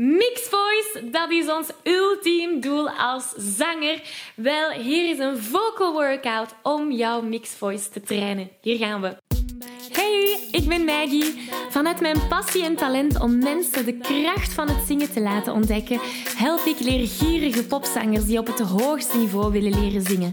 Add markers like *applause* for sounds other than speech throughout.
Mixed voice, dat is ons ultiem doel als zanger. Wel, hier is een vocal workout om jouw mixed voice te trainen. Hier gaan we. Hey, ik ben Maggie. Vanuit mijn passie en talent om mensen de kracht van het zingen te laten ontdekken, help ik leergierige popzangers die op het hoogste niveau willen leren zingen.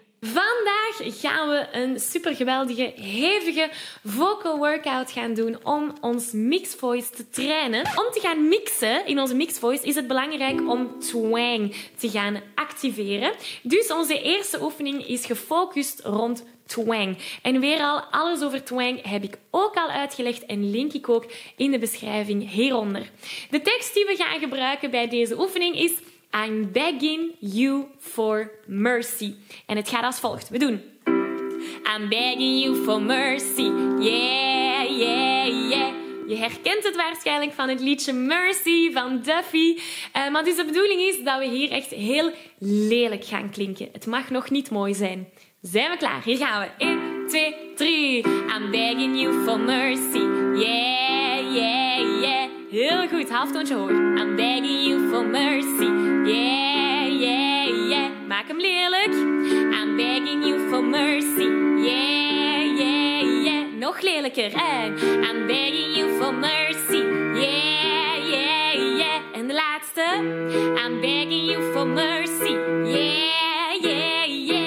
Vandaag gaan we een super geweldige, hevige vocal workout gaan doen om ons mixed voice te trainen. Om te gaan mixen in onze mixed voice is het belangrijk om twang te gaan activeren. Dus onze eerste oefening is gefocust rond twang. En weer al, alles over twang heb ik ook al uitgelegd en link ik ook in de beschrijving hieronder. De tekst die we gaan gebruiken bij deze oefening is I'm begging you for mercy. En het gaat als volgt. We doen. I'm begging you for mercy. Yeah, yeah, yeah. Je herkent het waarschijnlijk van het liedje Mercy van Duffy. Uh, maar dus de bedoeling is dat we hier echt heel lelijk gaan klinken. Het mag nog niet mooi zijn. Zijn we klaar? Hier gaan we. 1, 2, 3. I'm begging you for mercy. Yeah. Heel goed, halftoontje hoog. I'm begging you for mercy. Yeah, yeah, yeah. Maak hem lelijk. I'm begging you for mercy. Yeah, yeah, yeah. Nog lelijker. En I'm begging you for mercy. Yeah, yeah, yeah. En de laatste. I'm begging you for mercy. Yeah, yeah, yeah.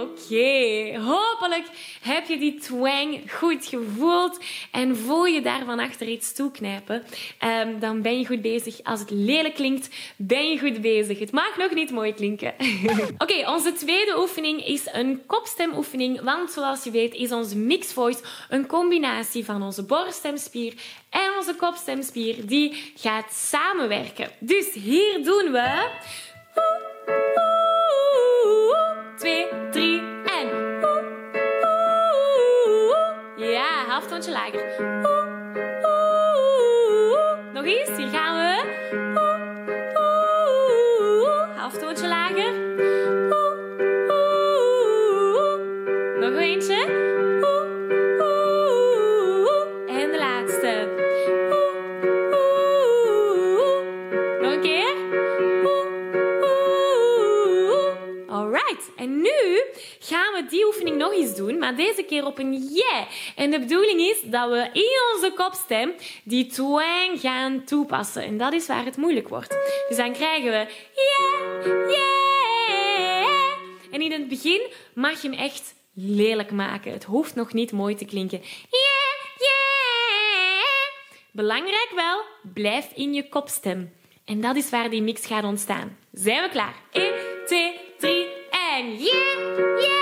Oké, hopelijk heb je die twang goed gevoeld en voel je daarvan achter iets toeknijpen. Um, dan ben je goed bezig. Als het lelijk klinkt, ben je goed bezig. Het mag nog niet mooi klinken. *laughs* Oké, onze tweede oefening is een kopstemoefening, want zoals je weet is onze mixed voice een combinatie van onze borststemspier en onze kopstemspier die gaat samenwerken. Dus hier doen we twee, halftoontje lager. Oeh, oeh, Nog eens, hier gaan we. Doen, maar deze keer op een yeah. En de bedoeling is dat we in onze kopstem die twang gaan toepassen. En dat is waar het moeilijk wordt. Dus dan krijgen we yeah, yeah. En in het begin mag je hem echt lelijk maken. Het hoeft nog niet mooi te klinken. Yeah, yeah. Belangrijk wel, blijf in je kopstem. En dat is waar die mix gaat ontstaan. Zijn we klaar? 1, 2, 3 en yeah, yeah.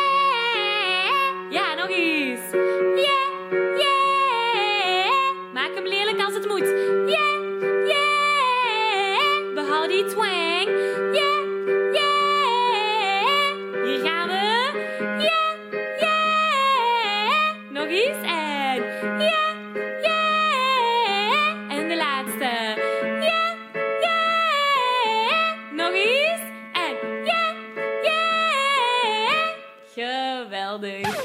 Moet. Yeah, yeah. Behoud die twang. Yeah, yeah. Hier gaan we. Yeah, yeah. Nog eens en yeah, yeah. En de laatste. Yeah, yeah. Nog eens en yeah, yeah. Geweldig.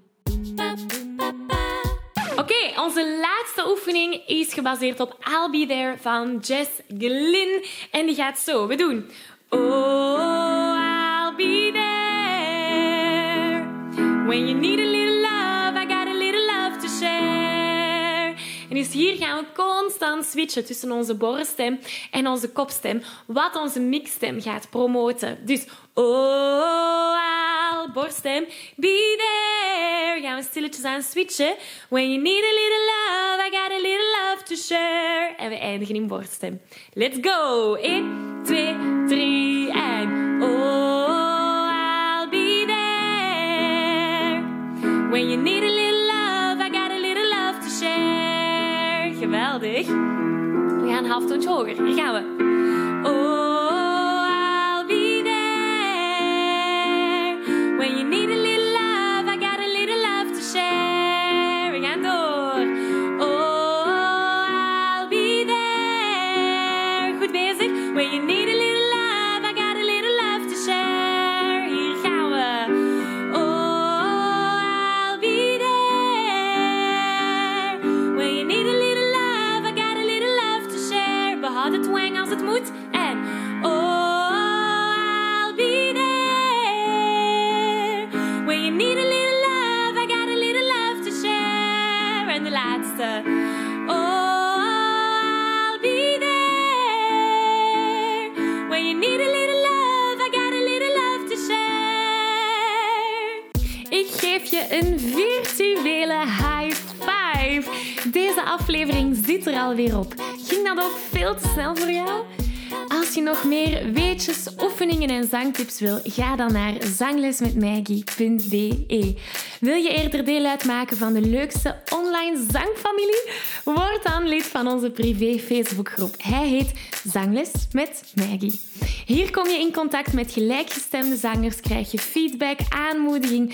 Onze laatste oefening is gebaseerd op I'll Be There van Jess Glynn. En die gaat zo. We doen... Oh, dus hier gaan we constant switchen tussen onze borststem en onze kopstem. Wat onze mixstem gaat promoten. Dus... Oh, I'll borststem. Be there. Gaan we stilletjes aan switchen. When you need a little love, I got a little love to share. En we eindigen in borststem. Let's go. 1, 2, 3 gaan een halftoontje hoger. Hier gaan we. Aflevering zit er alweer op. Ging dat ook veel te snel voor jou? Als je nog meer weetjes, oefeningen en zangtips wil, ga dan naar zanglesmetmaggie.be. Wil je eerder deel uitmaken van de leukste online zangfamilie? Word dan lid van onze privé Facebookgroep. Hij heet Zangles met Maggie. Hier kom je in contact met gelijkgestemde zangers, krijg je feedback, aanmoediging